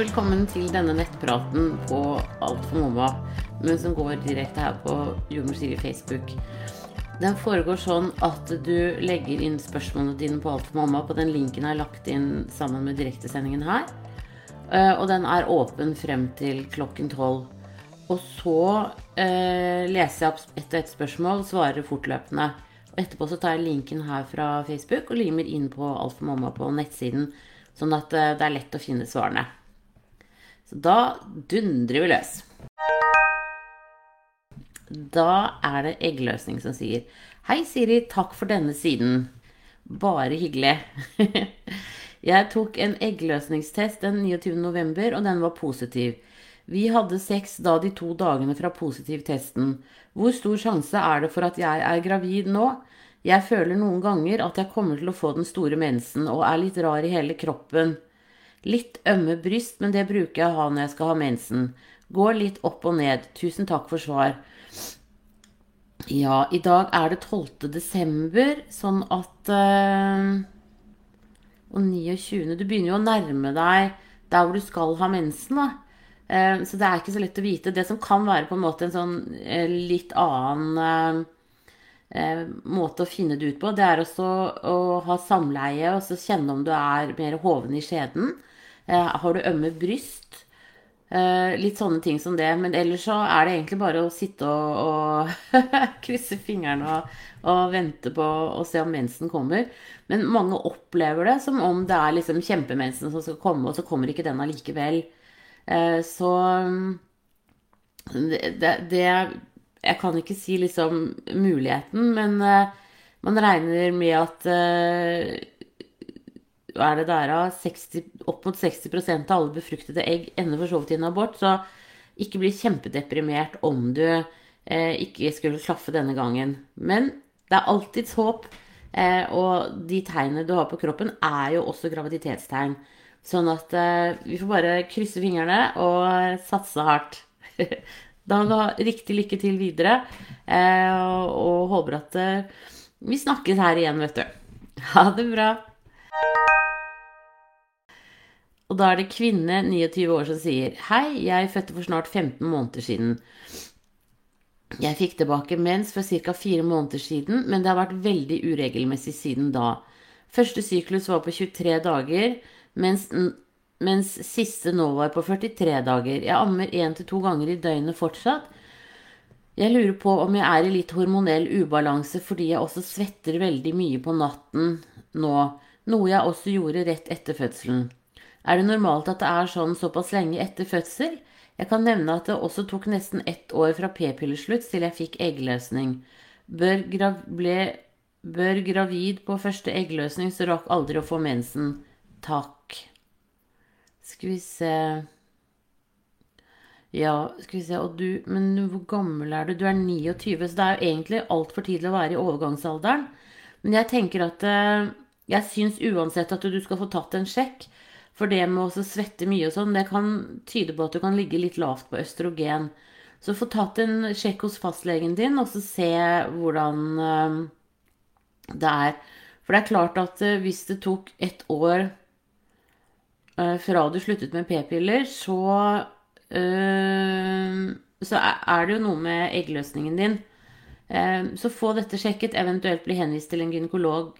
velkommen til denne nettpraten på Alt for mamma, men som går direkte her på Jordmor Siri Facebook. Den foregår sånn at du legger inn spørsmålene dine på Alt for mamma på den linken jeg har lagt inn sammen med direktesendingen her. Eh, og den er åpen frem til klokken tolv. Og så eh, leser jeg opp ett og ett spørsmål, svarer fortløpende. Og etterpå så tar jeg linken her fra Facebook og limer inn på Alt for mamma på nettsiden, sånn at eh, det er lett å finne svarene. Så da dundrer vi løs. Da er det eggløsning som sier Hei, Siri. Takk for denne siden. Bare hyggelig. Jeg tok en eggløsningstest den 29. november, og den var positiv. Vi hadde sex da de to dagene fra positivtesten. Hvor stor sjanse er det for at jeg er gravid nå? Jeg føler noen ganger at jeg kommer til å få den store mensen og er litt rar i hele kroppen. Litt ømme bryst, men det bruker jeg å ha når jeg skal ha mensen. Går litt opp og ned. Tusen takk for svar. Ja, i dag er det 12. desember, sånn at øh, Og 29. Du begynner jo å nærme deg der hvor du skal ha mensen, da. Uh, så det er ikke så lett å vite. Det som kan være på en måte en sånn uh, litt annen måte å finne det ut på, det er også å ha samleie og så kjenne om du er mer hoven i skjeden. Eh, har du ømme bryst? Eh, litt sånne ting som det. Men ellers så er det egentlig bare å sitte og, og krysse fingrene og, og, vente på å se om mensen kommer. Men mange opplever det som om det er liksom kjempemensen som skal komme, og så kommer ikke den allikevel. Eh, så det, det, det, Jeg kan ikke si liksom muligheten, men man regner med at er det der av 60, opp mot 60% av alle befruktede egg ender for så vidt i en abort. Så ikke bli kjempedeprimert om du eh, ikke skulle klaffe denne gangen. Men det er alltids håp. Eh, og de tegnene du har på kroppen, er jo også graviditetstegn. Sånn at eh, vi får bare krysse fingrene og satse hardt. da må du ha riktig lykke til videre. Eh, og, og, håper at eh, vi snakkes her igjen, vet du. Ha det bra. Og da er det kvinne 29 år som sier Hei, jeg fødte for snart 15 måneder siden. Jeg fikk tilbake mens for ca. fire måneder siden, men det har vært veldig uregelmessig siden da. Første syklus var på 23 dager, mens, mens siste nå var på 43 dager. Jeg ammer én til to ganger i døgnet fortsatt. Jeg lurer på om jeg er i litt hormonell ubalanse fordi jeg også svetter veldig mye på natten nå, noe jeg også gjorde rett etter fødselen. Er det normalt at det er sånn såpass lenge etter fødsel? Jeg kan nevne at det også tok nesten ett år fra p-pilleslutt til jeg fikk eggløsning. Bør, grav ble, bør gravid på første eggløsning, så rakk aldri å få mensen. Takk. Skal vi se Ja, skal vi se Og du Men hvor gammel er du? Du er 29, så det er jo egentlig altfor tidlig å være i overgangsalderen. Men jeg tenker at eh, Jeg syns uansett at du skal få tatt en sjekk. For det med å svette mye og sånn, det kan tyde på at du kan ligge litt lavt på østrogen. Så få tatt en sjekk hos fastlegen din, og så se hvordan uh, det er. For det er klart at uh, hvis det tok ett år uh, fra du sluttet med p-piller, så Så er det jo noe med eggløsningen din. så få dette sjekket, eventuelt bli henvist til en gynekolog.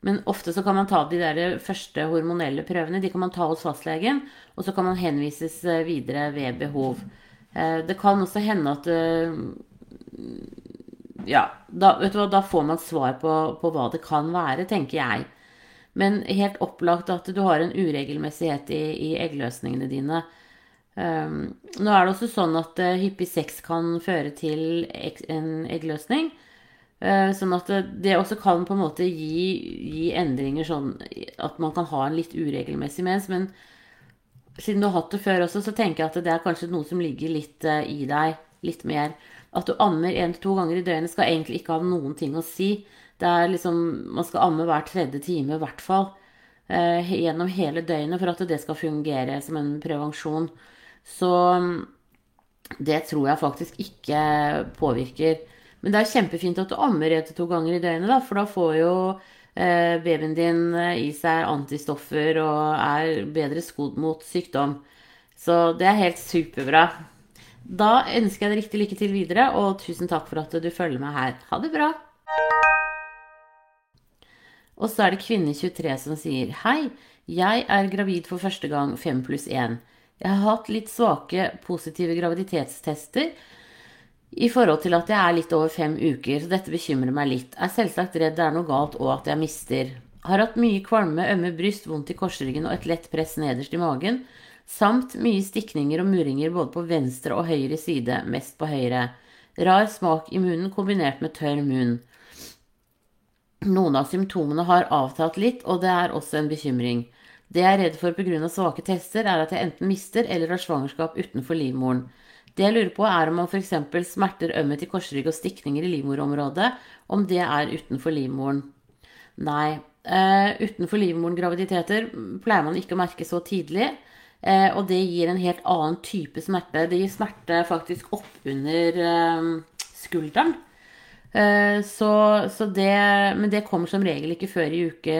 Men ofte så kan man ta de der første hormonelle prøvene. De kan man ta hos fastlegen, og så kan man henvises eh, videre ved behov. Eh, det kan også hende at eh, Ja, da, hva, da får man svar på, på, hva det kan være, tenker jeg. Men helt opplagt at du har en uregelmessighet i, i eggløsningene dine. Um, nå er det også sånn at hyppig sex kan føre til en eggløsning. Eh, sånn at det også kan på en måte gi, gi, endringer sånn at man kan ha en litt uregelmessig mens. Men siden du har hatt det før også, så tenker jeg at det er kanskje noe som ligger litt uh, i deg. Litt mer. At du ammer én til to ganger i døgnet skal egentlig ikke ha noen ting å si. Det er liksom, Man skal amme hver tredje time i hvert fall. Uh, gjennom hele døgnet for at det skal fungere som en prevensjon. Så det tror jeg faktisk ikke påvirker men det er kjempefint at du ammer etter to ganger i døgnet, da, for da får jo eh, babyen din i seg antistoffer og er bedre skodd mot sykdom. Så det er helt superbra. Da ønsker jeg deg riktig lykke til videre, og tusen takk for at du følger meg her. Ha det bra! Og så er det kvinne23 som sier Hei, jeg er gravid for første gang 5 pluss 1. Jeg har hatt litt svake positive graviditetstester i forhold til at jeg er litt over fem uker, så dette bekymrer meg litt. Er selvsagt redd det er noe galt og at jeg mister. Har hatt mye kvalme, ømme bryst, vondt i korsryggen og et lett press nederst i magen. Samt mye stikninger og murringer både på venstre og høyre side, mest på høyre. Rar smak i munnen kombinert med tørr munn. Noen av symptomene har avtatt litt, og det er også en bekymring. Det jeg er redd for pga. svake tester, er at jeg enten mister eller har svangerskap utenfor livmoren. Det jeg lurer på, er om man f.eks. smerter, ømhet i korsrygg og stikninger i livmorområdet, om det er utenfor livmoren. Nei. Uh, utenfor livmoren-graviditeter pleier man ikke å merke så tidlig. Uh, og det gir en helt annen type smerte. Det gir smerte faktisk oppunder uh, skulderen. Så, så det, men det kommer som regel ikke før i uke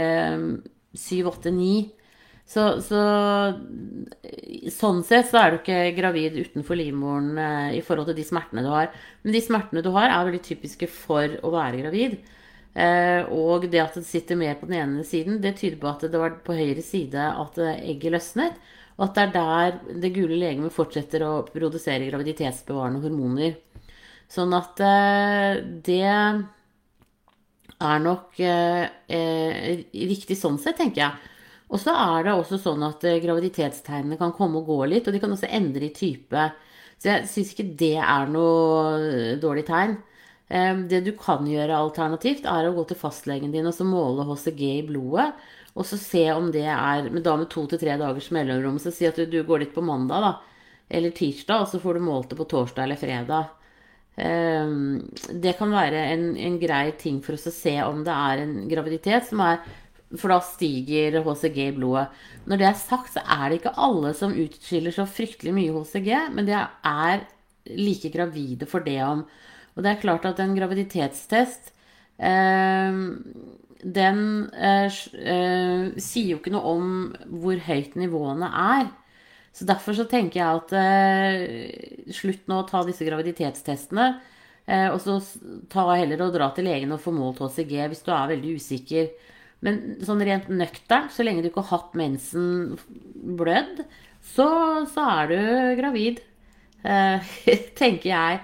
7, 8, 9. Så, så, sånn sett så er du ikke gravid utenfor livmoren eh, i forhold til de smertene du har. Men de smertene du har, er veldig typiske for å være gravid. Eh, og det at det sitter mer på den ene siden, det tyder på at det var på høyre side at egget løsnet. Og at det er der det gule legemet fortsetter å produsere graviditetsbevarende hormoner. Sånn at eh, det er nok eh, eh, riktig sånn sett, tenker jeg. Og så er det også sånn at eh, graviditetstegnene kan komme og gå litt, og de kan også endre i type. Så jeg syns ikke det er noe eh, dårlig tegn. Eh, det du kan gjøre alternativt, er å gå til fastlegen din og så måle HCG i blodet. Og så se om det er men da med to til tre dagers mellomrom. Så si at du, går dit på mandag da, eller tirsdag, og så får du målt det på torsdag eller fredag. Det kan være en, en grei ting for oss å se om det er en graviditet som er for da stiger HCG i blodet. Når det er sagt, så er det ikke alle som utskiller så fryktelig mye HCG, men de er like gravide for det om. Og det er klart at en graviditetstest eh, den eh, eh, sier jo ikke noe om hvor høyt nivåene er. Så derfor så tenker jeg at eh, slutt nå å ta disse graviditetstestene. Eh, og så ta heller og dra til legen og få målt HCG hvis du er veldig usikker. Men sånn rent nøkternt, så lenge du ikke har hatt mensen blødd, så, så er du gravid. Eh, tenker jeg.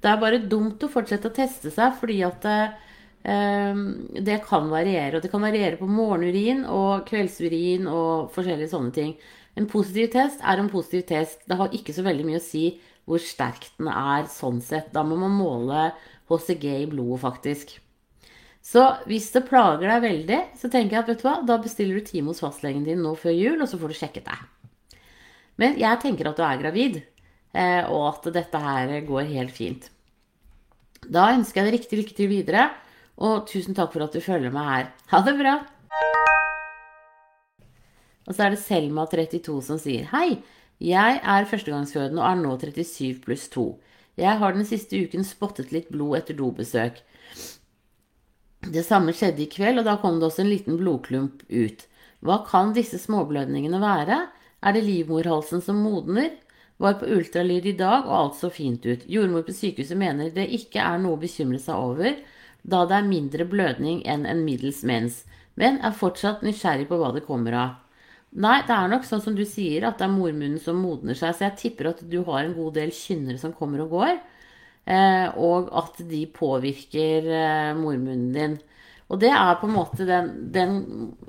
Det er bare dumt å fortsette å teste seg, fordi at eh, det kan variere. Og det kan variere på morgenurin og kveldsurin og forskjellige sånne ting. En positiv test er en positiv test. Det har ikke så veldig mye å si hvor sterk den er sånn sett. Da må man måle HCG i blodet, faktisk. Så hvis det plager deg veldig, så tenker jeg at vet du hva, da bestiller du time hos fastlegen din nå før jul, og så får du sjekket deg. Men jeg tenker at du er gravid, eh, og at dette her går helt fint. Da ønsker jeg deg riktig lykke til videre, og tusen takk for at du følger meg her. Ha det bra! Og så er det Selma32 som sier Hei, jeg er førstegangsfødende og er nå 37 pluss 2. Jeg har den siste uken spottet litt blod etter dobesøk. Det samme skjedde i kveld, og da kom det også en liten blodklump ut. Hva kan disse småblødningene være? Er det livmorhalsen som modner? Var på ultralyd i dag, og alt så fint ut. Jordmor på sykehuset mener det ikke er noe å bekymre seg over, da det er mindre blødning enn en middels mens, men er fortsatt nysgjerrig på hva det kommer av. Nei, det er nok sånn som du sier, at det er mormunnen som modner seg, så jeg tipper at du har en god del kynnere som kommer og går. Eh, og at de påvirker eh, mormunnen din. Og det er på en måte den, den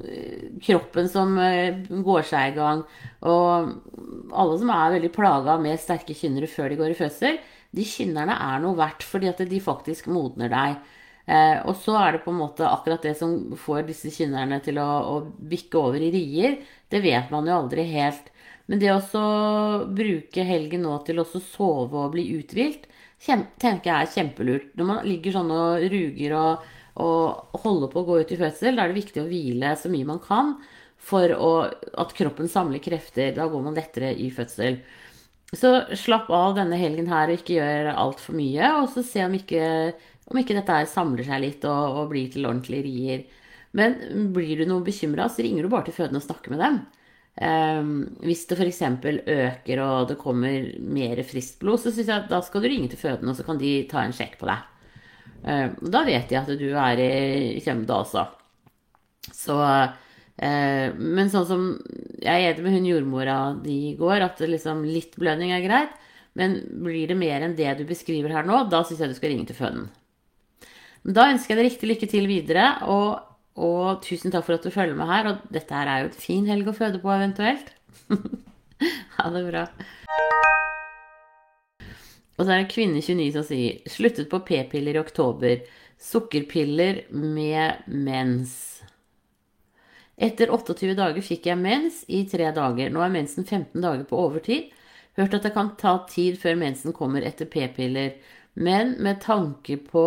eh, kroppen som går seg i gang. Og alle som er veldig plaga med sterke kynnere før de går i fødsel, de kynnerne er noe verdt fordi at de faktisk modner deg. Og så er det på en måte akkurat det som får disse kynnerne til å, å bikke over i rier. Det vet man jo aldri helt. Men det å bruke helgen nå til å sove og bli uthvilt, tenker jeg er kjempelurt. Når man ligger sånn og ruger og, og holder på å gå ut i fødsel, da er det viktig å hvile så mye man kan for å, at kroppen samler krefter. Da går man lettere i fødsel. Så slapp av denne helgen her og ikke gjør altfor mye. Og så se om ikke, om ikke dette her samler seg litt og, og blir til ordentlige rier. Men blir du noe bekymra, så ringer du bare til fødende og snakker med dem. Um, hvis det f.eks. øker og det kommer mer friskt blod, så synes jeg at da skal du ringe til fødende, og så kan de ta en sjekk på deg. Um, da vet de at du er i kjømda også. Så uh, Men sånn som Jeg er enig med hun jordmora di i går, at liksom litt blødning er greit. Men blir det mer enn det du beskriver her nå, da syns jeg du skal ringe til føden. Da ønsker jeg deg riktig lykke til videre, og, og, tusen takk for at du følger med her. Og dette her er jo et fin helg å føde på, eventuelt. ha det bra. Og så er det kvinne 29 som sier sluttet på p-piller i oktober. Sukkerpiller med mens. Etter 28 dager fikk jeg mens i tre dager. Nå er mensen 15 dager på overtid. Hørt at det kan ta tid før mensen kommer etter p-piller. Men med tanke på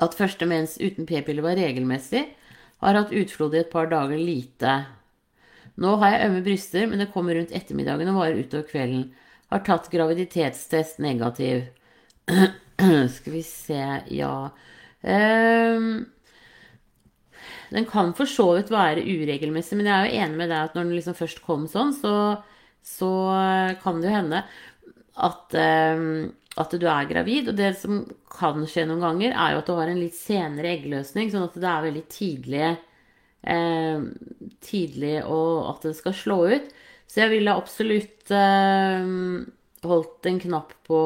at første mens uten p-piller var regelmessig, har hatt utflod i et par dager lite. Nå har jeg ømme bryster, men det kommer rundt ettermiddagen og varer utover kvelden. Har tatt graviditetstest negativ. Skal vi se Ja. Um, den kan for så vidt være uregelmessig, men jeg er jo enig med deg at når den liksom først kom sånn, så, så kan det jo hende at um, at du er gravid. Og det som kan skje noen ganger, er jo at du har en litt senere eggløsning, sånn at det er veldig tidlig, eh, tidlig og at det skal slå ut. Så jeg ville absolutt eh, holdt en knapp på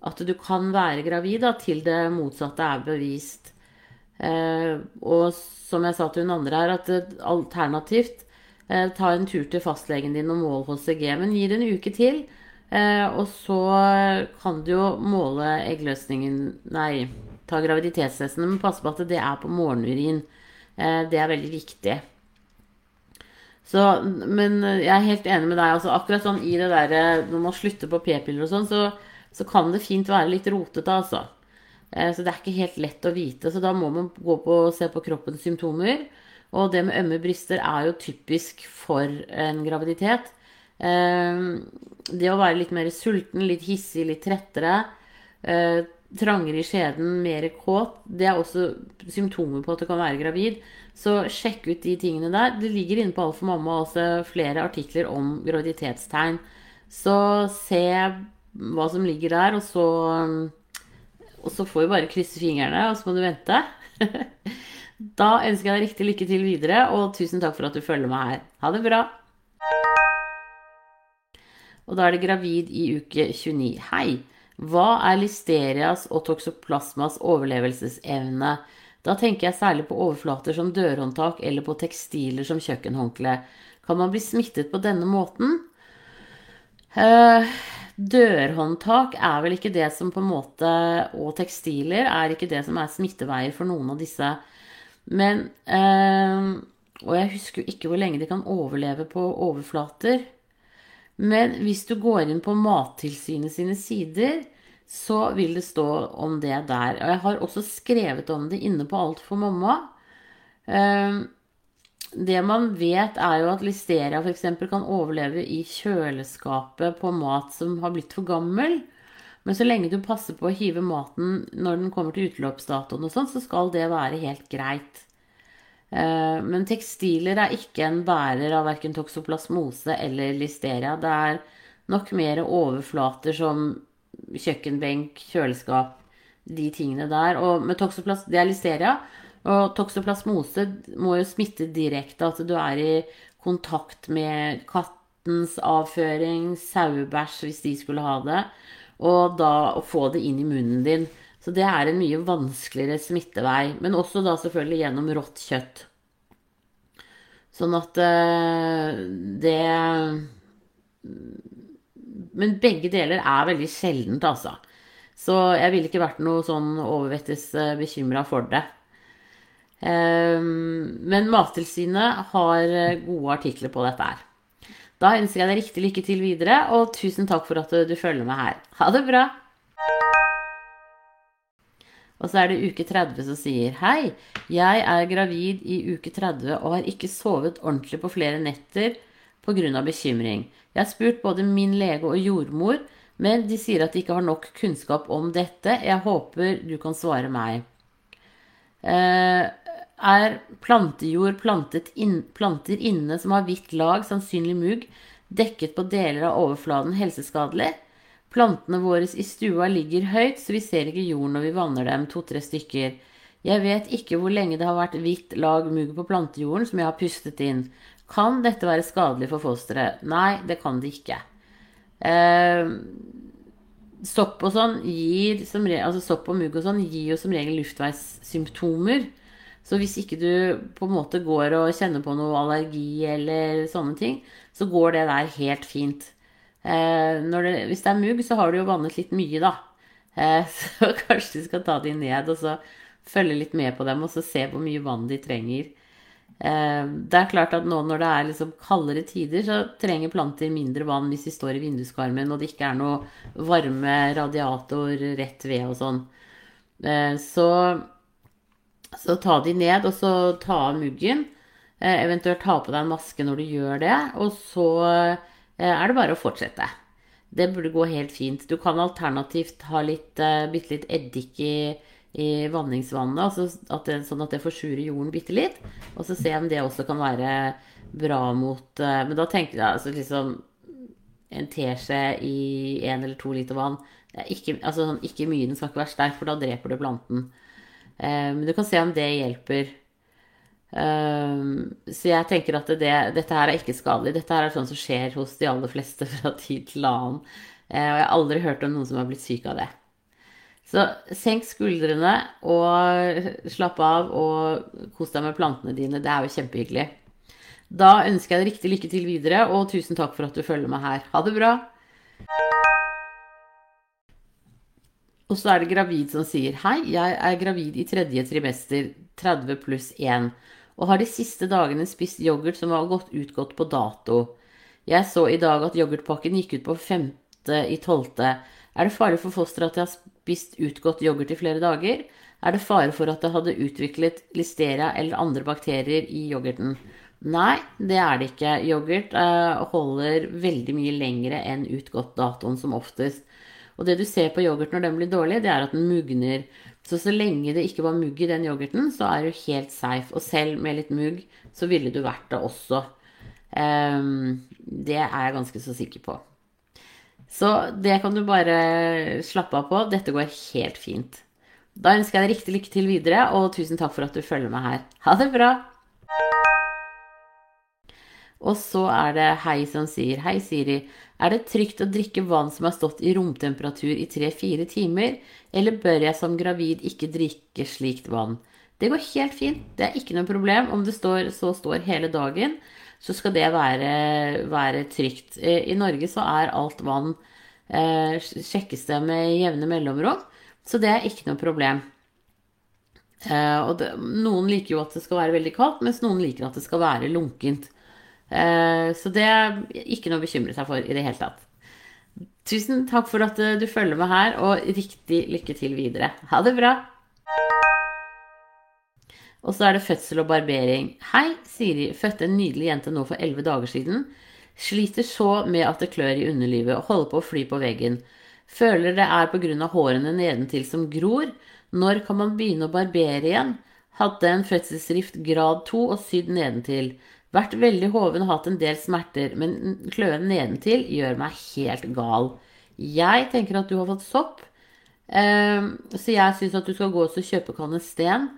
at du kan være gravid da, til det motsatte er bevist. Eh, og som jeg sa til hun andre her, at alternativt eh, ta en tur til fastlegen din og mål HCG, men gi det en uke til. Eh, og så kan du jo måle eggløsningen Nei, ta graviditetstestene, men passe på at det er på morgenurin. Eh, det er veldig viktig. Så, men jeg er helt enig med deg. Altså, akkurat sånn i det derre Når man slutter på p-piller og sånn, så, så, kan det fint være litt rotete, altså. Eh, så det er ikke helt lett å vite. Så da må man gå på og se på kroppens symptomer. Og det med ømme bryster er jo typisk for en graviditet. Ehm, det å være litt mer sulten, litt hissig, litt trettere, eh, trangere i skjeden, mer kåt, det er også symptomer på at du kan være gravid. Så sjekk ut de tingene der. Det ligger inne på Alt for mamma også flere artikler om graviditetstegn. Så se hva som ligger der, og så, og så får vi bare krysse fingrene, og så må du vente. da ønsker jeg deg riktig lykke til videre, og tusen takk for at du følger meg her. Ha det bra. Og da er det gravid i uke 29. Hei! Hva er listerias og toksoplasmas overlevelsesevne? Da tenker jeg særlig på overflater som dørhåndtak eller på tekstiler som kjøkkenhåndkle. Kan man bli smittet på denne måten? Uh, dørhåndtak er vel ikke det som på en måte Og tekstiler er ikke det som er smitteveier for noen av disse. Men uh, Og jeg husker jo ikke hvor lenge de kan overleve på overflater. Men hvis du går inn på Mattilsynet sine sider, så vil det stå om det der. Og jeg har også skrevet om det inne på Alt for mamma. Ehm, det man vet, er jo at listeria f.eks. kan overleve i kjøleskapet på mat som har blitt for gammel. Men så lenge du passer på å hive maten når den kommer til utløpsdatoen, og sånn, så skal det være helt greit. Eh, men tekstiler er ikke en bærer av verken toksoplasmose eller listeria. Det er nok mer overflater som kjøkkenbenk, kjøleskap, de tingene der. Og med toksoplas, det er listeria. Og toksoplasmose må jo smitte direkte. At du er i kontakt med kattens avføring, sauebæsj hvis de skulle ha det. Og da å få det inn i munnen din. Så det er en mye vanskeligere smittevei. Men også da selvfølgelig gjennom rått kjøtt. Sånn at uh, det Men begge deler er veldig sjeldent, altså. Så jeg ville ikke vært noe sånn overvettes eh, bekymra for det. Um, men Mattilsynet har gode artikler på dette her. Da ønsker jeg deg riktig lykke til videre, og tusen takk for at du følger med her. Ha det bra! Og så er det uke 30 som sier Hei, jeg er gravid i uke 30 og har ikke sovet ordentlig på flere netter pga. bekymring. Jeg har spurt både min lege og jordmor, men de sier at de ikke har nok kunnskap om dette. Jeg håper du kan svare meg. Eh, er plantejord inn, planter inne som har hvitt lag, sannsynlig mugg, dekket på deler av overflaten helseskadelig? Plantene våre i stua ligger høyt, så vi ser ikke jorden når vi vanner dem, to-tre stykker. Jeg vet ikke hvor lenge det har vært hvitt lag mugg på plantejorden som jeg har pustet inn. Kan dette være skadelig for fosteret? Nei, det kan det ikke. Eh, sopp og sånn gir som regel, altså sopp og mugg og sånn gir jo som regel luftveissymptomer. Så hvis ikke du på en måte går og kjenner på noe allergi eller sånne ting, så går det der helt fint. Eh, det, hvis det er mugg, så har du jo vannet litt mye, da. Eh, så kanskje du skal ta de ned og så følge litt med på dem og så se hvor mye vann de trenger. Eh, det er klart at nå når det er liksom kaldere tider, så trenger planter mindre vann hvis de står i vinduskarmen og det ikke er noe varme radiator rett ved og sånn. Så, så ta de ned, og så ta av muggen. Eventuelt ta på deg en maske når du gjør det. Og så er det bare å fortsette. Det burde gå helt fint. Du kan alternativt ha litt, bitte litt eddik i i vanningsvannet, altså at det, sånn at det forsurer jorden bitte litt. Og så se om det også kan være bra mot uh, Men da tenker jeg altså liksom en teskje i én eller to liter vann. Ikke, altså, sånn, ikke mye, den skal ikke være sterk, for da dreper det planten. Men du kan se om det hjelper. Uh, så jeg tenker at det, dette her er ikke skadelig. Dette her er sånn som skjer hos de aller fleste fra tid til annen. og jeg har aldri hørt om noen som har blitt syk av det. Så senk skuldrene og slapp av og kos deg med plantene dine. Det er jo kjempehyggelig. Da ønsker jeg deg riktig lykke til videre, og tusen takk for at du følger meg her. Ha det bra! Og så er det gravid som sier Hei, jeg er gravid i tredje trimester, 30 pluss 1, og har de siste dagene spist yoghurt som har gått utgått på dato. Jeg så i dag at yoghurtpakken gikk ut på 5. i 12. Er det fare for fosteret at jeg har spist utgått yoghurt i flere dager? Er det fare for at det hadde utviklet listeria eller andre bakterier i yoghurten? Nei, det er det ikke. Yoghurt eh, holder veldig mye lengre enn utgått-datoen som oftest. Og det du ser på yoghurt når den blir dårlig, det er at den mugner. Så så lenge det ikke var mugg i den yoghurten, så er du helt safe. Og selv med litt mugg, så ville du vært det også. Um, det er jeg ganske så sikker på. Så det kan du bare slappe av på. Dette går helt fint. Da ønsker jeg deg riktig lykke til videre, og tusen takk for at du følger meg her. Ha det bra! Og så er det Hei som sier Hei, Siri. Er det trygt å drikke vann som har stått i romtemperatur i tre-fire timer, eller bør jeg som gravid ikke drikke slikt vann? Det går helt fint. Det er ikke noe problem om det står, så står hele dagen så skal det være, være trygt. I Norge så er alt vann eh, sjekkes det med jevne mellomrom, så det er ikke noe problem. Eh, det, noen liker jo at det skal være veldig kaldt, mens noen liker at det skal være lunkent. Eh, så det er ikke noe å bekymre seg for i det hele tatt. Tusen takk for at du følger med her, og riktig lykke til videre. Ha det bra! Og så er det fødsel og barbering. Hei, Siri. Fødte en nydelig jente nå for elleve dager siden. Sliter så med at det klør i underlivet og holder på å fly på veggen. Føler det er pga. hårene nedentil som gror. Når kan man begynne å barbere igjen? Hadde en fødselsrift grad 2 og sydd nedentil. Vært veldig hoven og hatt en del smerter, men kløen nedentil gjør meg helt gal. Jeg tenker at du har fått sopp, ehm, så jeg syns at du skal gå og kjøpe kanesten.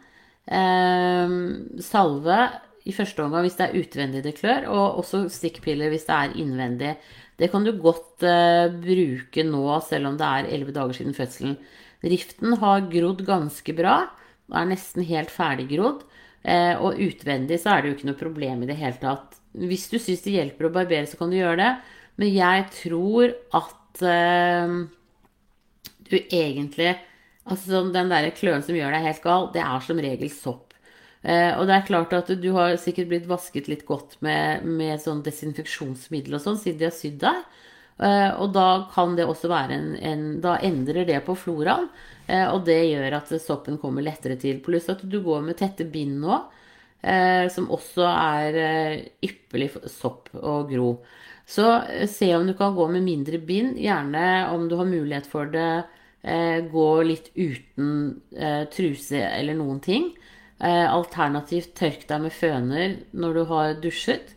Eh, salve i første omgang hvis det er utvendig det klør, og også stikkpiller hvis det er innvendig. Det kan du godt eh, bruke nå, selv om det er elleve dager siden fødselen. Riften har grodd ganske bra og er nesten helt ferdiggrodd. Eh, og utvendig så er det jo ikke noe problem i det hele tatt. Hvis du syns det hjelper å barbere, så kan du gjøre det. Men jeg tror at eh, du egentlig Altså Den der kløen som gjør deg helt gal, det er som regel sopp. Eh, og det er klart at du har sikkert blitt vasket litt godt med, med sånn desinfeksjonsmiddel og sånn, siden de har sydd deg. Og da kan det også være en, en Da endrer det på floraen, og det gjør at soppen kommer lettere til. Pluss at du går med tette bind nå, eh, som også er eh, ypperlig for sopp og gro. Så eh, se om du kan gå med mindre bind, gjerne om du har mulighet for det eh, gå litt uten eh, truse eller noen ting. Eh, alternativt tørk deg med føner når du har dusjet.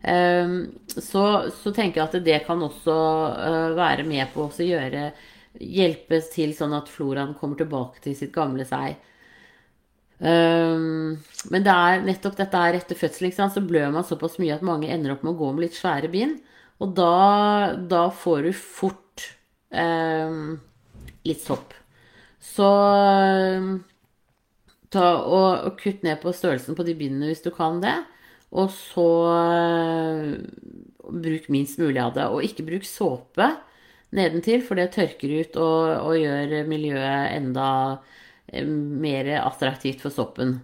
Eh, så, så, tenker jeg at det kan også eh, være med på å gjøre Hjelpe til sånn at floraen kommer tilbake til sitt gamle seg. Um, men det er nettopp dette her etter fødsel, så blør man såpass mye at mange ender opp med å gå med litt svære bind. Og da, da får du fort um, litt sopp. Så um, ta og, og, kutt ned på størrelsen på de bindene hvis du kan det. Og så uh, bruk minst mulig av det. Og ikke bruk såpe nedentil, for det tørker ut og, og gjør miljøet enda Eh, mer attraktivt for soppen.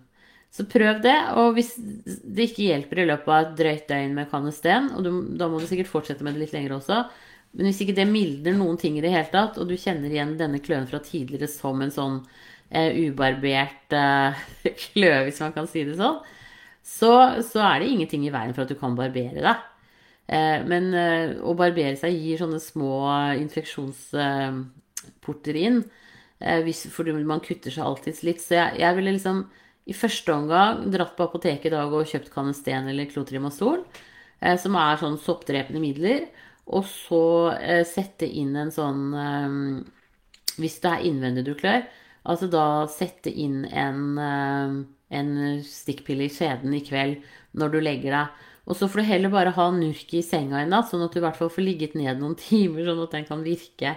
Så prøv det. Og hvis det ikke hjelper i løpet av et drøyt døgn med kanesten, og du, da må du sikkert fortsette med det litt lenger også, men hvis ikke det mildner noen ting i det hele tatt, og du kjenner igjen denne kløen fra tidligere som en sånn eh, ubarbert eh, kløe, hvis man kan si det sånn, så, så, er det ingenting i veien for at du kan barbere deg. Eh, men eh, å barbere seg gir sånne små infeksjonsporter inn. Eh, fordi man kutter seg alltids litt. Så jeg, jeg, ville liksom i første omgang dratt på apoteket i dag og kjøpt Canesten eller Clotrimazol, som er sånn soppdrepende midler. Og så sette inn en sånn Hvis det er innvendig du klør, altså da sette inn en, en stikkpille i skjeden i kveld når du legger deg. Og så får du heller bare ha Nurki i senga i natt, sånn at du i hvert fall får ligget ned noen timer, sånn at den kan virke.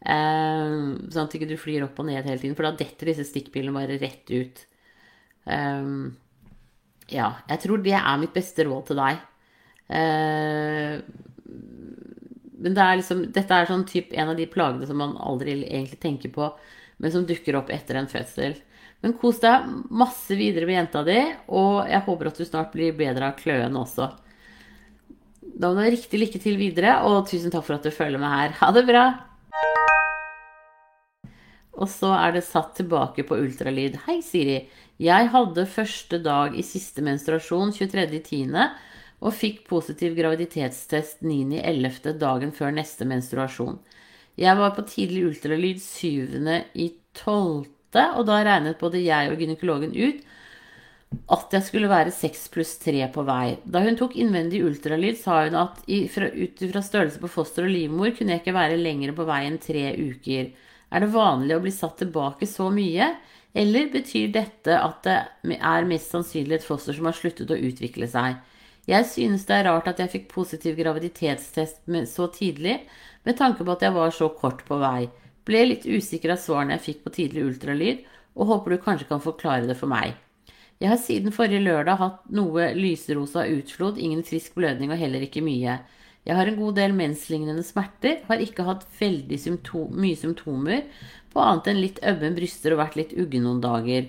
Um, sånn at du ikke flyr opp og ned hele tiden, for da detter disse stikkpillene bare rett ut. Um, ja, jeg tror det er mitt beste råd til deg. Uh, men det er liksom, dette er sånn typ, en av de plagene som man aldri egentlig tenker på, men som dukker opp etter en fødsel. Men kos deg masse videre med jenta di, og jeg håper at du snart blir bedre av kløen også. Da må du ha riktig lykke til videre, og tusen takk for at du følger med her. Ha det bra! Og så er det satt tilbake på ultralyd. Hei, Siri. Jeg hadde første dag i siste menstruasjon 23.10. og fikk positiv graviditetstest 9.11. dagen før neste menstruasjon. Jeg var på tidlig ultralyd 7.12., og da regnet både jeg og gynekologen ut at jeg skulle være 6 pluss 3 på vei. Da hun tok innvendig ultralyd, sa hun at ut fra størrelse på foster og livmor kunne jeg ikke være lenger på vei enn tre uker. Er det vanlig å bli satt tilbake så mye, eller betyr dette at det er mest sannsynlig et foster som har sluttet å utvikle seg? Jeg synes det er rart at jeg fikk positiv graviditetstest så tidlig, med tanke på at jeg var så kort på vei. Ble litt usikker av svarene jeg fikk på tidlig ultralyd, og håper du kanskje kan forklare det for meg. Jeg har siden forrige lørdag hatt noe lyserosa utflod, ingen frisk blødning og heller ikke mye. Jeg har en god del menslignende smerter, har ikke hatt veldig symptom, mye symptomer på annet enn litt ømme bryster og vært litt uggen noen dager.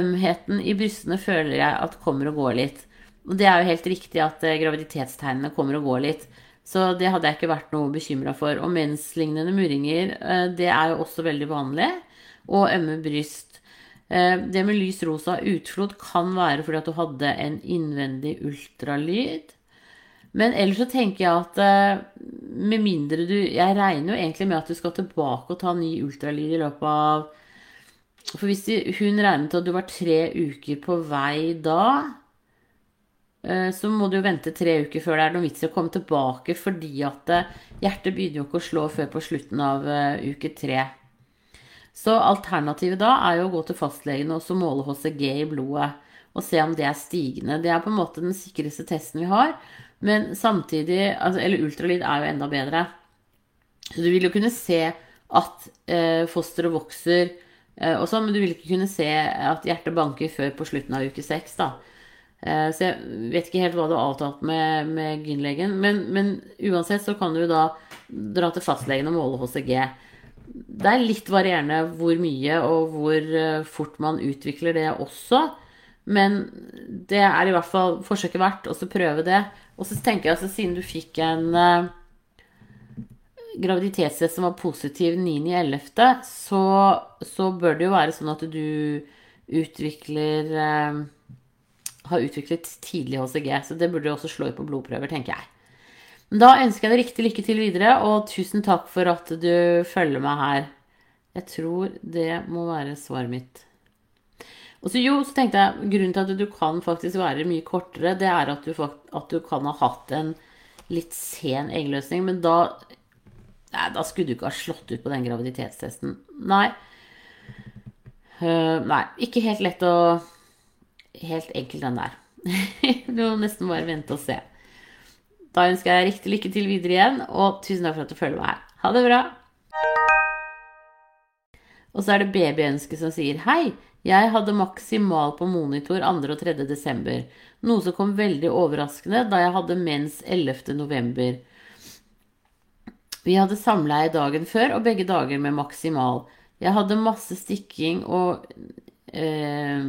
Ømheten i brystene føler jeg at kommer og går litt. Og det er jo helt riktig at eh, graviditetstegnene kommer og går litt. Så det hadde jeg ikke vært noe bekymra for. Og menslignende murringer, eh, det er jo også veldig vanlig. Og ømme bryst. Eh, det med lys rosa utflod kan være fordi at du hadde en innvendig ultralyd. Men ellers så tenker jeg at eh, med mindre du Jeg regner jo egentlig med at du skal tilbake og ta ny ultralyd i løpet av For hvis hun regnet at du var tre uker på vei da, så må du jo vente tre uker før det er noe vits i å komme tilbake, fordi at eh, hjertet begynner jo ikke å slå før på slutten av uke tre. Så alternativet da er jo å gå til fastlegen og så måle HCG i blodet og se om det er stigende. Det er på en måte den sikreste testen vi har. Men samtidig altså, Eller ultralyd er jo enda bedre. Så du vil jo kunne se at eh, fosteret vokser eh, og sånn, men du vil ikke kunne se at hjertet banker før på slutten av uke seks, da. Eh, så jeg vet ikke helt hva du har avtalt med, med gynlegen. Men, men, uansett så kan du da dra til fastlegen og måle HCG. Det er litt varierende hvor mye og hvor eh, fort man utvikler det også. Men det er i hvert fall forsøket verdt, å prøve det. Og så tenker jeg altså, siden du fikk en uh, graviditetstest som var positiv 9.11., så, så bør det jo være sånn at du utvikler uh, Har utviklet tidlig HCG. Så det burde også slå ut på blodprøver, tenker jeg. Da ønsker jeg deg riktig lykke til videre, og tusen takk for at du følger meg her. Jeg tror det må være svaret mitt. Og så jo, så tenkte jeg grunnen til at du kan faktisk være mye kortere, det er at du, at du kan ha hatt en litt sen eggløsning. Men da, nei, da skulle du ikke ha slått ut på den graviditetstesten. Nei. Uh, nei, ikke helt lett å Helt enkelt den der. du må nesten bare vente og se. Da ønsker jeg riktig lykke til videre igjen, og tusen takk for at du følger meg her. Ha det bra! Og så er det babyønsket som sier hei. Jeg hadde maksimal på monitor 2. og 3. desember, noe som kom veldig overraskende da jeg hadde mens 11. november. Vi hadde samleie dagen før og begge dager med maksimal. Jeg hadde masse stikking og eh,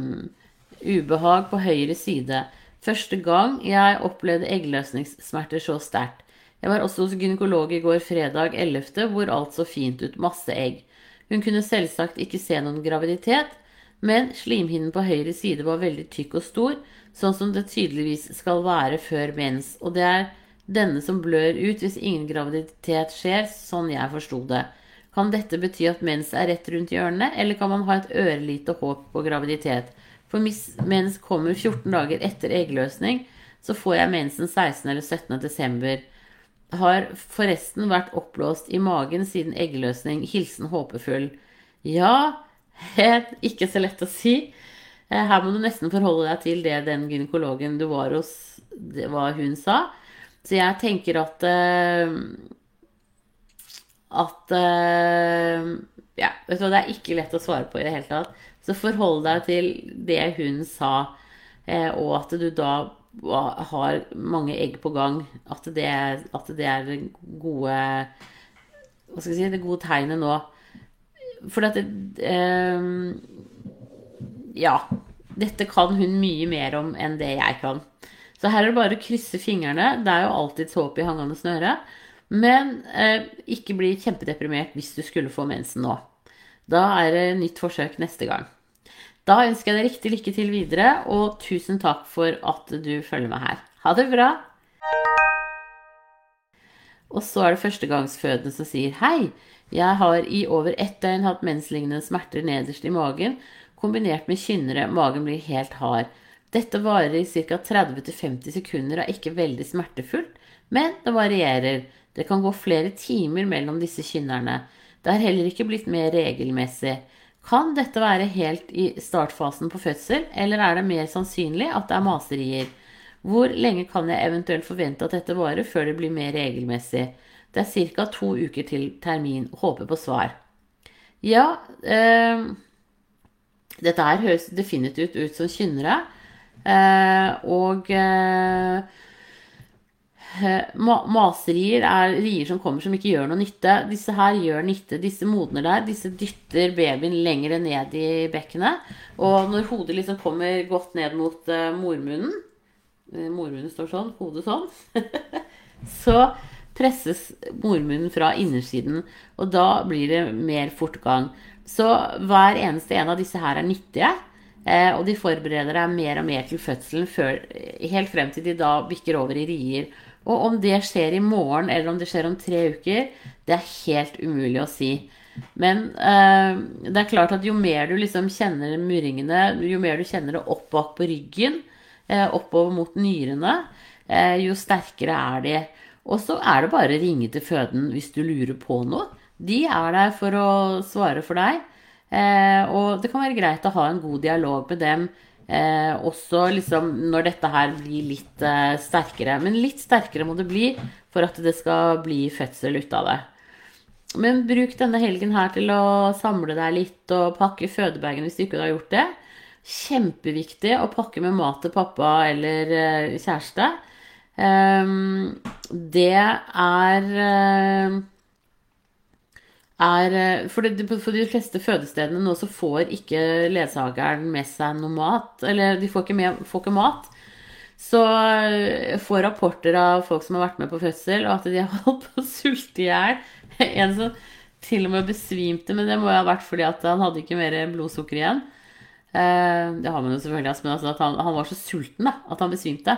ubehag på høyre side. Første gang jeg opplevde eggløsningssmerter så sterkt. Jeg var også hos gynekolog i går fredag 11., hvor alt så fint ut. Masse egg. Hun kunne selvsagt ikke se noen graviditet, men slimhinnen på høyre side var veldig tykk og stor, sånn som det tydeligvis skal være før mens, og det er denne som blør ut hvis ingen graviditet skjer, sånn jeg forsto det. Kan dette bety at mens er rett rundt hjørnet, eller kan man ha et ørlite håp på graviditet? For hvis mens kommer 14 dager etter eggløsning, så får jeg mensen 16. eller 17. desember. Har forresten vært oppblåst i magen siden eggløsning. Hilsen håpefull. Ja, ikke så lett å si. Eh, her må du nesten forholde deg til det den gynekologen du var hos, hva hun sa. Så jeg tenker at uh, At uh, Ja, vet du hva, det er ikke lett å svare på i det hele tatt. Så forhold deg til det hun sa, uh, og at du da har mange egg på gang. At det, at det er gode Hva skal jeg si, det gode tegnet nå. For at det, eh, Ja. Dette kan hun mye mer om enn det jeg kan. Så her er det bare å krysse fingrene. Det er jo alltid håp i hangende snøre. Men eh, ikke bli kjempedeprimert hvis du skulle få mensen nå. Da er det nytt forsøk neste gang. Da ønsker jeg deg riktig lykke til videre, og tusen takk for at du følger meg her. Ha det bra! Og så er det førstegangsfødende som sier hei. Jeg har i over ett døgn hatt menslignende smerter nederst i magen, kombinert med kynnere. Magen blir helt hard. Dette varer i ca. 30-50 sekunder og er ikke veldig smertefullt, men det varierer. Det kan gå flere timer mellom disse kynnerne. Det er heller ikke blitt mer regelmessig. Kan dette være helt i startfasen på fødsel, eller er det mer sannsynlig at det er maserier? Hvor lenge kan jeg eventuelt forvente at dette varer før det blir mer regelmessig? Det er ca. to uker til termin. Håper på svar. Ja øh, Dette her høres definitivt ut som kynnere. Øh, og eh, Maserier er rier som kommer som ikke gjør noe nytte. Disse her gjør nytte. Disse modner der. Disse dytter babyen lenger ned i bekkenet. Og når hodet liksom kommer godt ned mot uh, mormunnen uh, Mormunnen står sånn, hodet sånn. så presses mormunnen fra innersiden, og da blir det mer fortgang. Så hver eneste en av disse her er nyttige, eh, og de forbereder deg mer og mer til fødselen før, helt frem til de da bikker over i rier. Og om det skjer i morgen eller om det skjer om tre uker, det er helt umulig å si. Men eh, det er klart at jo mer du liksom kjenner murringene, jo mer du kjenner det opp bak på ryggen, eh, oppover mot nyrene, eh, jo sterkere er de. Og så er det bare å ringe til føden hvis du lurer på noe. De er der for å svare for deg. Eh, og det kan være greit å ha en god dialog med dem eh, også liksom når dette her blir litt eh, sterkere. Men litt sterkere må det bli for at det skal bli fødsel ut av det. Men bruk denne helgen her til å samle deg litt og pakke fødebagen hvis du ikke har gjort det. Kjempeviktig å pakke med mat til pappa eller eh, kjæreste. Ehm, det er eh, er eh, for, det, for, de fleste fødestedene nå så får ikke ledsageren med seg noe mat. Eller de får ikke, med, får ikke mat. Så eh, får rapporter av folk som har vært med på fødsel, og at de har holdt på å sulte i hjel. En som til og med besvimte, men det må jo ha vært fordi at han hadde ikke mer blodsukker igjen. Det har man jo selvfølgelig, men altså han, han var så sulten da, at han besvimte.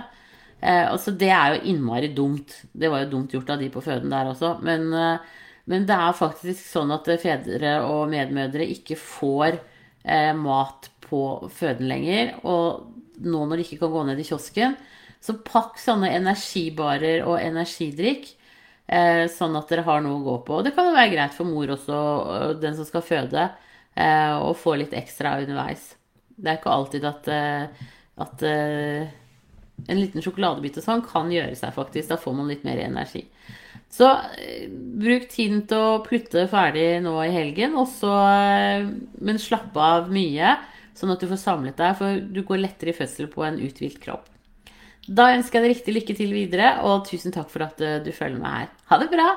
Eh, så det er jo innmari dumt. Det var jo dumt gjort av de på føden der også. Men, eh, Men det er faktisk sånn at fedre og medmødre ikke får eh, mat på føden lenger. Og nå når de ikke kan gå ned i kiosken, så pakk sånne energibarer og energidrikk. Eh, sånn at dere har noe å gå på. Og det kan jo være greit for mor også, den som skal føde, eh, å få litt ekstra underveis. Det er ikke alltid at, eh, at eh, en liten sjokoladebit og sånn kan gjøre seg, faktisk. Da får man litt mer energi. Så eh, bruk tiden til å plutte ferdig nå i helgen, også, eh, men slapp av mye, sånn at du får samlet deg, for du går lettere i fødsel på en uthvilt kropp. Da ønsker jeg deg riktig lykke til videre, og tusen takk for at eh, du følger med her. Ha det bra!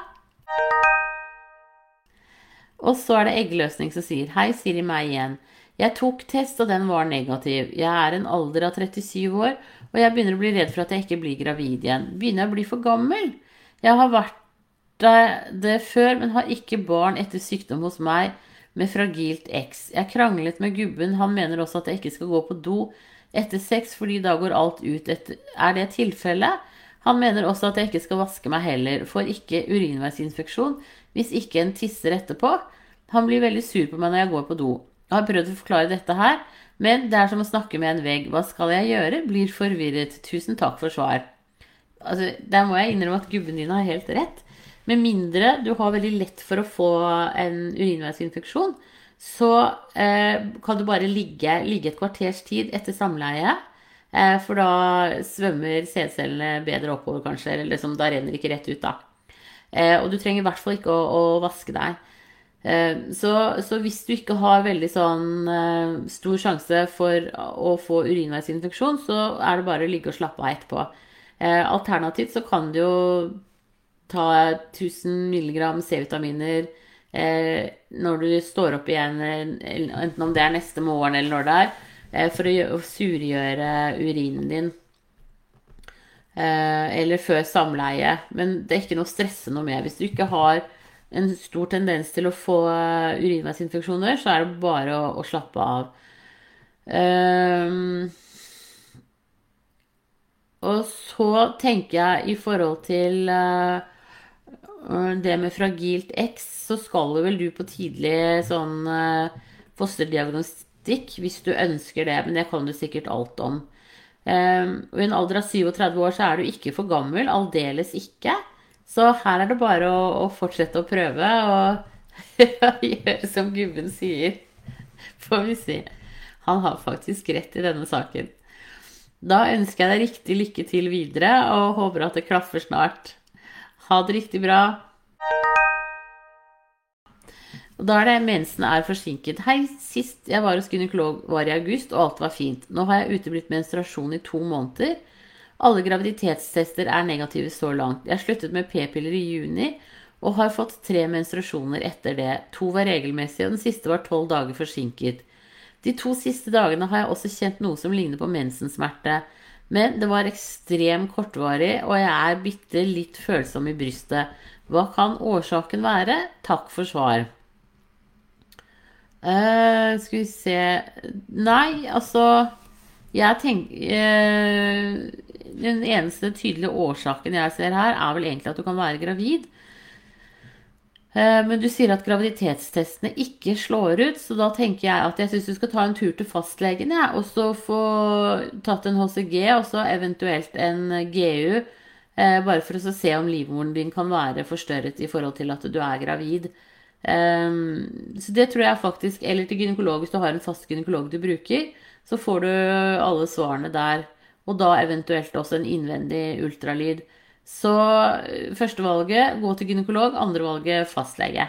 Og så er det eggløsning som sier Hei, Siri meg igjen. Jeg tok test, og den var negativ. Jeg er en alder av 37 år, og jeg begynner å bli redd for at jeg ikke blir gravid igjen. Begynner jeg å bli for gammel? Jeg har vært det før, men har ikke barn etter sykdom hos meg med fragilt X. Jeg kranglet med gubben, han mener også at jeg ikke skal gå på do etter sex fordi da går alt ut etter Er det tilfellet? Han mener også at jeg ikke skal vaske meg heller, får ikke urinveisinfeksjon hvis ikke en tisser etterpå. Han blir veldig sur på meg når jeg går på do. Jeg har prøvd å forklare dette her, men det er som å snakke med en vegg. Hva skal jeg gjøre? Blir forvirret. Tusen takk for svar. Altså, der må jeg innrømme at gubben din har helt rett. Med mindre du har veldig lett for å få en urinveisinfeksjon, så eh, kan du bare ligge, ligge, et kvarters tid etter samleie. Eh, for da svømmer sædcellene bedre oppover, kanskje. Eller liksom, da renner det ikke rett ut, da. Eh, og du trenger i hvert fall ikke å, å vaske deg. Eh, så, så, hvis du ikke har veldig sånn eh, stor sjanse for å få urinveisinfeksjon, så er det bare å ligge og slappe av etterpå. Eh, alternativt så kan du jo ta 1000 mg C-vitaminer eh, når du står opp igjen, enten om det er neste morgen eller når det er, eh, for å, surgjøre urinen din. Eh, eller før samleie. Men det er ikke noe å stresse noe med. Hvis du ikke har en stor tendens til å få eh, urinveisinfeksjoner, så er det bare å, å slappe av. Um, og så tenker jeg i forhold til uh, det med fragilt X, så skal vel du på tidlig sånn uh, fosterdiagnostikk hvis du ønsker det, men det kan du sikkert alt om. Um, og I en alder av 37 år så er du ikke for gammel, aldeles ikke. Så her er det bare å, å fortsette å prøve og gjøre som gubben sier. Får vi se. Han har faktisk rett i denne saken. Da ønsker jeg deg riktig lykke til videre og håper at det klaffer snart. Ha det riktig bra. Og da er det mensen er forsinket. Hei, sist jeg var hos gynekolog var i august, og alt var fint. Nå har jeg uteblitt menstruasjon i to måneder. Alle graviditetstester er negative så langt. Jeg sluttet med p-piller i juni og har fått tre menstruasjoner etter det. To var regelmessige, og den siste var tolv dager forsinket. De to siste dagene har jeg også kjent noe som ligner på mensensmerte. Men det var ekstremt kortvarig, og jeg er bitte litt følsom i brystet. Hva kan årsaken være? Takk for svar. Uh, skal vi se Nei, altså Jeg tenker uh, Den eneste tydelige årsaken jeg ser her, er vel egentlig at du kan være gravid. Eh, men du sier at graviditetstestene ikke slår ut, så da tenker jeg at jeg syns du skal ta en tur til fastlegen, ja, og så få tatt en HCG, og så eventuelt en GU. Eh, bare for å se om livmoren din kan være forstørret i forhold til at du er gravid. Eh, så det tror jeg faktisk Eller til gynekolog hvis du har en fast gynekolog du bruker. Så får du alle svarene der. Og da eventuelt også en innvendig ultralyd. Så eh, førstevalget gå til gynekolog, andrevalget fastlege.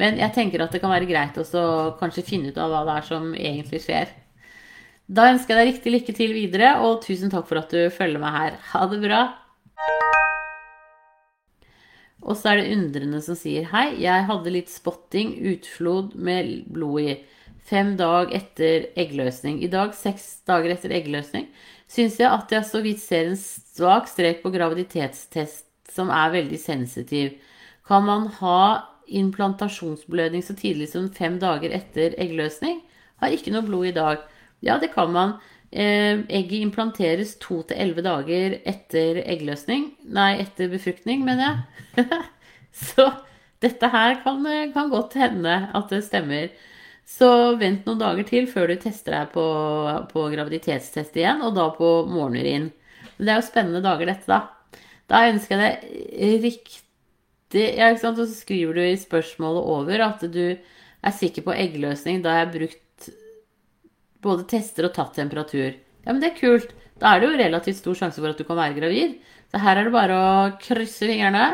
Men jeg tenker at det kan være greit også kanskje finne ut av hva det er som egentlig skjer. Da ønsker jeg deg riktig lykke til videre, og tusen takk for at du følger meg her. Ha det bra. Og så er det undrende som sier hei, jeg hadde litt spotting, utflod med blod i. Fem dager etter eggløsning. I dag, seks dager etter eggløsning, syns jeg at jeg så vidt ser en svak strek på graviditetstest som er veldig sensitiv. Kan man ha implantasjonsblødning så tidlig som fem dager etter eggløsning? Har ikke noe blod i dag. Ja, det kan man. Eh, egget implanteres to til elleve dager etter eggløsning. Nei, etter befruktning, mener jeg. så dette her kan, kan godt hende at det stemmer. Så vent noen dager til før du tester deg på, på graviditetstest igjen, og da på morgenurin. Men det er jo spennende dager, dette, da. Da ønsker jeg deg riktig ja, ikke sant? Og så skriver du i spørsmålet over at du er sikker på eggløsning da jeg har brukt både tester og tatt temperatur. Ja, men det er kult. Da er det jo relativt stor sjanse for at du kan være gravid. Så her er det bare å krysse fingrene.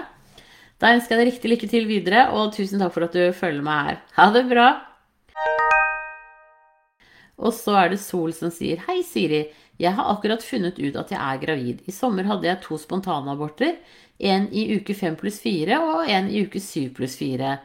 Da ønsker jeg deg riktig lykke til videre, og tusen takk for at du følger meg her. Ha det bra! Og så er det Sol som sier Hei, Siri. Jeg har akkurat funnet ut at jeg er gravid. I sommer hadde jeg to spontanaborter. En i uke fem pluss fire og en i uke syv pluss fire.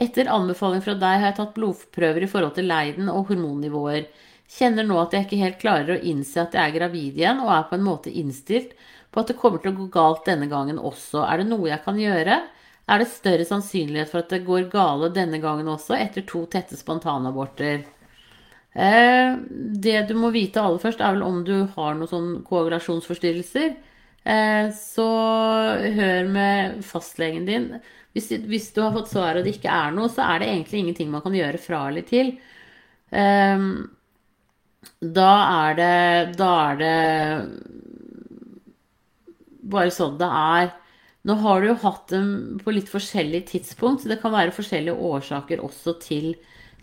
Etter anbefaling fra deg har jeg tatt blodprøver i forhold til leiden og hormonnivåer. Kjenner nå at jeg ikke helt klarer å innse at jeg er gravid igjen, og er på en måte innstilt på at det kommer til å gå galt denne gangen også. Er det noe jeg kan gjøre? Er det større sannsynlighet for at det går gale denne gangen også, etter to tette spontanaborter? Eh, det du må vite aller først, er vel om du har noen sånn koagulasjonsforstyrrelser. Eh, så hør med fastlegen din. Hvis, hvis, du har fått svar og det ikke er noe, så er det egentlig ingenting man kan gjøre fra eller til. Eh, da er det Da er det bare sånn det er. Nå har du jo hatt dem på litt forskjellig tidspunkt, så det kan være forskjellige årsaker også til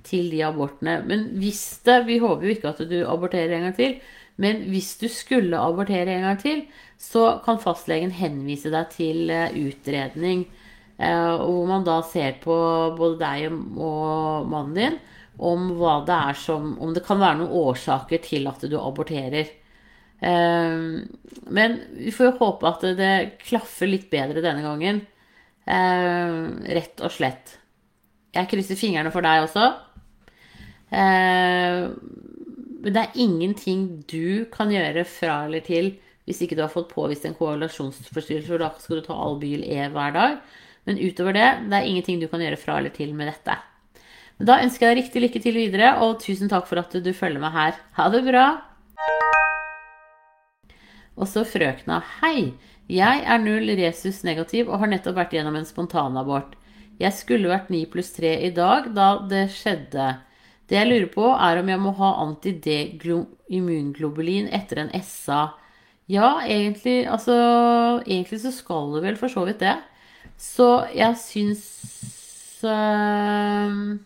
til de abortene. Men hvis det Vi håper jo ikke at du aborterer en gang til. Men hvis du skulle abortere en gang til, så kan fastlegen henvise deg til eh, utredning. Eh, hvor man da ser på både deg og mannen din om hva det er som Om det kan være noen årsaker til at du aborterer. Eh, men vi får jo håpe at det klaffer litt bedre denne gangen. Rett og slett. Jeg krysser fingrene for deg også. Eh, men det er ingenting du kan gjøre fra eller til hvis ikke du har fått påvist en koagulasjonsforstyrrelse, for da skal du ta Albyl E hver dag. Men utover det, det er ingenting du kan gjøre fra eller til med dette. Da ønsker jeg deg riktig lykke til videre, og tusen takk for at du følger med her. Ha det bra! Og så frøkna. Hei! Jeg er null resus negativ og har nettopp vært gjennom en spontanabort. Jeg skulle vært 9 pluss 3 i dag da det skjedde. Det jeg lurer på, er om jeg må ha anti-D-immunglobulin etter en SA. Ja, egentlig, altså, egentlig så skal du vel for så vidt det. Så jeg syns øh,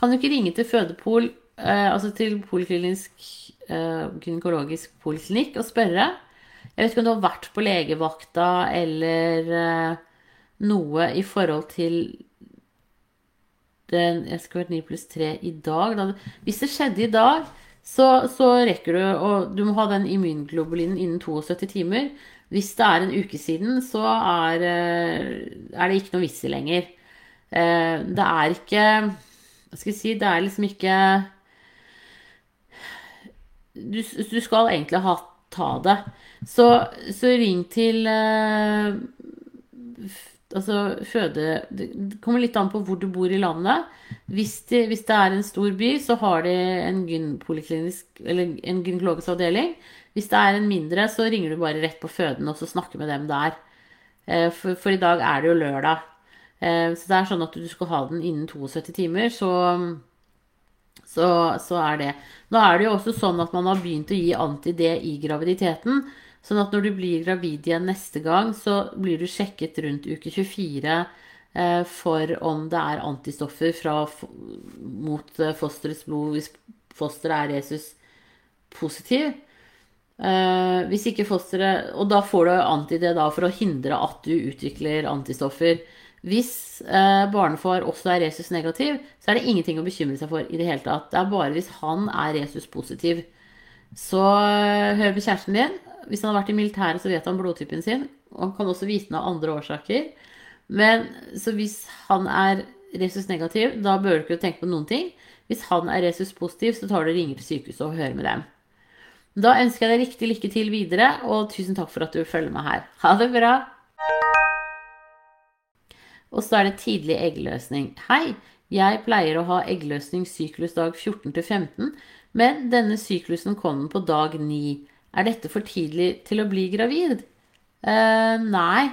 Kan du ikke ringe til fødepol, øh, altså til poliklinisk gynekologisk poliklinikk, og spørre? Jeg vet ikke om du har vært på legevakta eller noe i forhold til den, jeg skal vært 9 pluss 3 i dag. Hvis det skjedde i dag, så, så, rekker du Og du må ha den immunglobulinen innen 72 timer. Hvis det er en uke siden, så er, eh, er det ikke noe vits i lenger. Eh, det er ikke Hva skal jeg si Det er liksom ikke Du, du skal egentlig ha, ta det. Så, så ring til eh, altså føde Det kommer litt an på hvor du bor i landet. Hvis det, hvis det er en stor by, så har de en en gynekologisk avdeling. Hvis det er en mindre, så ringer du bare rett på føden og så snakker med dem der. Eh, for, for, i dag er det jo lørdag. Eh, så det er sånn at du skal ha den innen 72 timer, så, så, så er det. Nå er det jo også sånn at man har begynt å gi anti-D i graviditeten. Sånn at når du blir gravid igjen neste gang, så blir du sjekket rundt uke 24 eh, for om det er antistoffer fra, mot eh, fosterets blod hvis fosteret er resus positiv. Eh, hvis ikke fosteret Og da får du anti-D for å hindre at du utvikler antistoffer. Hvis eh, barnefar også er resus negativ, så er det ingenting å bekymre seg for i det hele tatt. Det er bare hvis han er resus positiv. Så eh, hør på kjæresten din. Hvis han har vært i militæret, så vet han blodtypen sin. Og han kan også vite noe av andre årsaker. Men så hvis han er resus negativ, da bør du ikke tenke på noen ting. Hvis han er resus positiv, så tar du og ringer til sykehuset og hører med dem. Da ønsker jeg deg riktig lykke til videre, og tusen takk for at du følger meg her. Ha det bra! Og så er det tidlig eggløsning. Hei! Jeg pleier å ha eggløsning syklusdag 14 til 15, men denne syklusen kom på dag 9. Er dette for tidlig til å bli gravid? Eh, nei.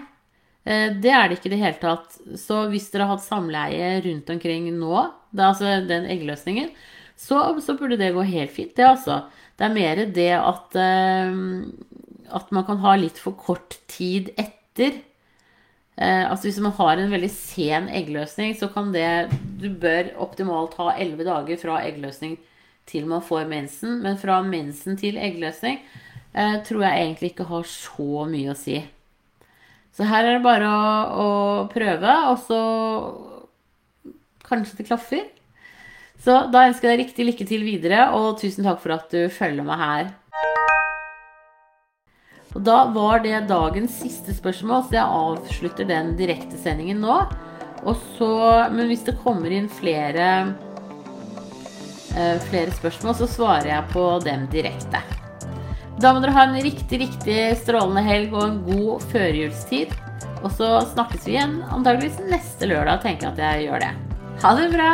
Eh, det er det ikke i det hele tatt. Så hvis dere har hatt samleie rundt omkring nå, det er altså den eggløsningen, så, så, burde det gå helt fint, det altså. Det er mer det at, eh, at man kan ha litt for kort tid etter. Eh, altså hvis man har en veldig sen eggløsning, så kan det Du bør optimalt ha elleve dager fra eggløsning til man får mensen. Men fra mensen til eggløsning eh, tror jeg egentlig ikke har så mye å si. Så her er det bare å, å prøve, og så kanskje det klaffer. Så da ønsker jeg deg riktig lykke til videre, og tusen takk for at du følger meg her. Og da var det dagens siste spørsmål, så jeg avslutter den direktesendingen nå. Så, men hvis det kommer inn flere, eh, flere spørsmål, så svarer jeg på dem direkte. Da må dere ha en riktig, riktig strålende helg og en god førjulstid. Og så snakkes vi igjen antageligvis neste lørdag, tenker jeg at jeg gjør det. Ha det bra!